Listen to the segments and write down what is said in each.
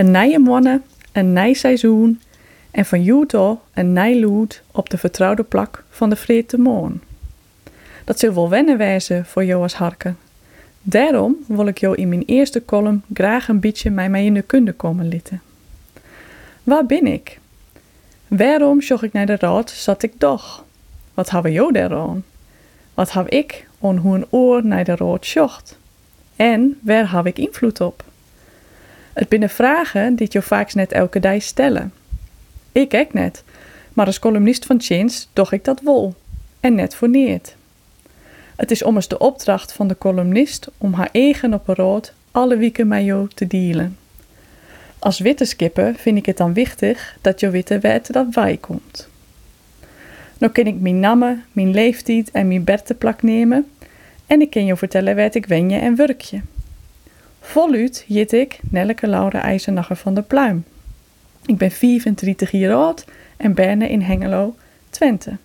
Een nije monne, een nij seizoen en van jou een nij lood op de vertrouwde plak van de Vreette Moon. Dat zal wel wennen wijzen voor jou als harken. Daarom wil ik jou in mijn eerste column graag een beetje mij in de kunde komen litten. Waar ben ik? Waarom zocht ik naar de raad zat ik toch? Wat hebben jou daaraan? Wat heb ik on hoe een oor naar de raad zocht? En waar heb ik invloed op? Het binnen vragen die je vaak net elke dag stellen. Ik ook net, maar als columnist van Chins doch ik dat wel. En net voor neert. Het is ommers de opdracht van de columnist om haar eigen op een rood alle weken met jou te dealen. Als witte skipper vind ik het dan wichtig dat je witte weet dat wij komt. Nou kan ik mijn namen, mijn leeftijd en mijn berteplak nemen en ik kan je vertellen waar ik wenje en werkje. Voluit jit ik Nelleke Laura IJzernacher van der Pluim. Ik ben 34 jaar oud en ben in Hengelo, Twente.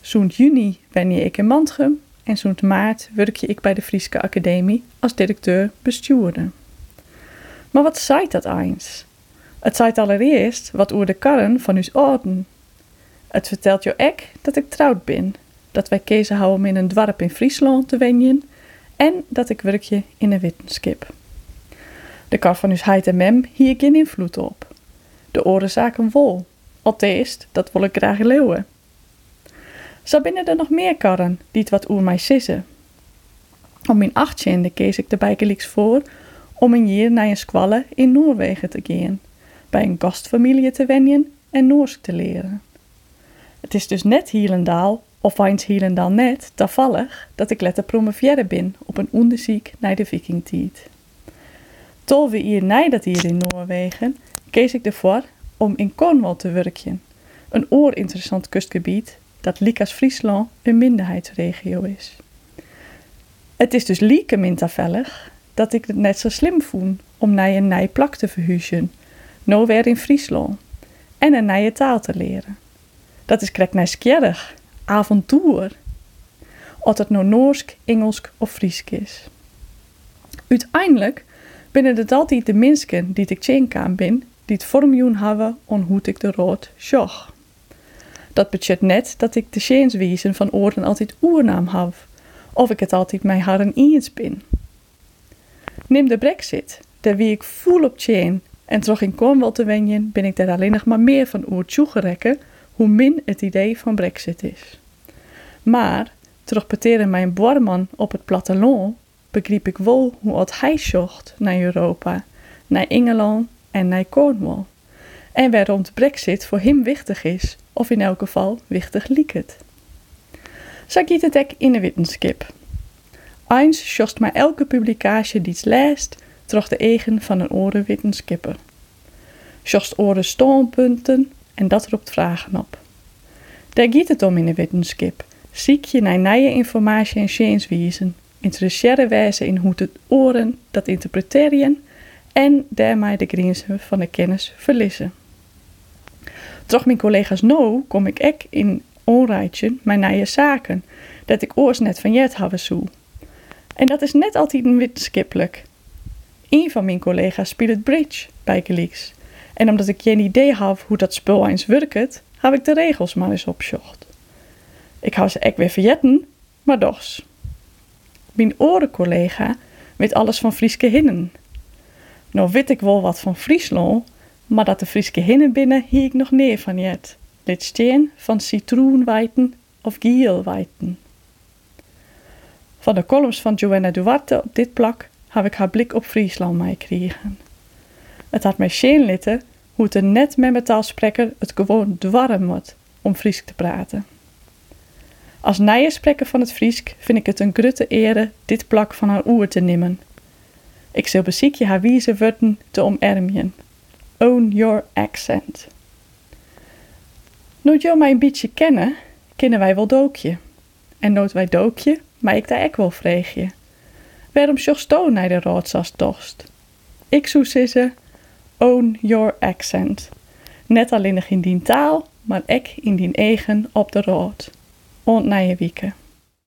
Zo'n juni ben ik in Mantrum en zo'n maart werk ik bij de Frieske Academie als directeur bestuurder. Maar wat zei dat eens? Het zei allereerst wat oer de karren van uw orden. Het vertelt je ook dat ik trouwd ben, dat wij kezen houden in een dwarp in Friesland te wenjen en dat ik werkje in een wittenskip. De kar van uw heid en mem hier geen invloed op. De orenzaken wol. Alteest, dat wil ik graag leeuwen. Zo binnen er nog meer karren die het wat oer mij sissen. Om mijn achttiende kees ik de bijkelijks voor om een jaar naar een squalle in Noorwegen te gaan, bij een gastfamilie te wenjen en Noors te leren. Het is dus net Hielendaal, of eens Hielendaal net, toevallig dat ik letter promoveerde bin op een onderzoek naar de vikingtijd. Tol we hier hier in Noorwegen, kees ik ervoor om in Cornwall te werken, een oorinteressant kustgebied dat Likas Friesland een minderheidsregio is. Het is dus lieke mintavellig dat ik het net zo slim voel om naar een nieuwe plak te verhuizen, weer in Friesland, en een nieuwe taal te leren. Dat is krek nieuwsgierig, avontuur. Of het nou Noorsk, Engelsk of Friesk is. Uiteindelijk binnen het altijd de mensen die ik tjenkaan ben, die het vormjoen hebben on hoe ik de rood zag. Dat betekent net dat ik de scheenswezen van oren altijd oernaam heb, of ik het altijd mijn haren eens ben. Neem de brexit, daar wie ik voel op chain en terug in Cornwall te wenjen, ben ik daar alleen nog maar meer van oer toegerekken, hoe min het idee van brexit is. Maar, terugpeteren mijn borman op het platteland, begreep ik wel hoe hij zocht naar Europa, naar Engeland en naar Cornwall. En waarom de brexit voor hem wichtig is, of in elk geval wichtig lieket. Zo giet het ook in de wetenschap. Eens schost maar elke publicatie die het leest, terug de eigen van een oren wetenschapper. Schost oren standpunten en dat roept vragen op. Daar giet het om in de wetenschap. Ziek je naar nieuwe informatie en zienswijzen, interesseren wijzen in hoe de oren dat interpreteren en daarmee de grenzen van de kennis verliezen. Toch mijn collega's no kom ik ook in onrijtje mijn nieuwe zaken, dat ik oors net van jet hebben zo. En dat is net altijd wetenschappelijk. Een van mijn collega's speelt bridge bij Geleeks. En omdat ik geen idee had hoe dat spul eens werkt, heb ik de regels maar eens opzocht. Ik hou ze ook weer vergeten, maar dochs. Mijn orencollega weet alles van Frieske hinnen. Nou weet ik wel wat van Friesland, maar dat de Frieske hinnen binnen hier ik nog neer van jet. Dit steen van citroenwijten of gielwijten. Van de columns van Joanna Duarte op dit plak heb ik haar blik op Friesland meegekregen. Het had mij scheen litten hoe het er net met mijn taalspreker het gewoon dwarren moet om Fries te praten. Als spreker van het Friesk vind ik het een grote ere dit plak van haar oer te nemen. Ik zal beziekje haar wieze woorden te omermien. Own your accent. Nu jou mij een kennen, kennen wij wel dookje. En nooit wij dookje, maar ik daar ek wel vreegje. Waarom zocht sto naar de roodsas tost? Ik zeggen, own your accent. Net alleen nog in die taal, maar ek in die eigen op de rood. Und je wieken.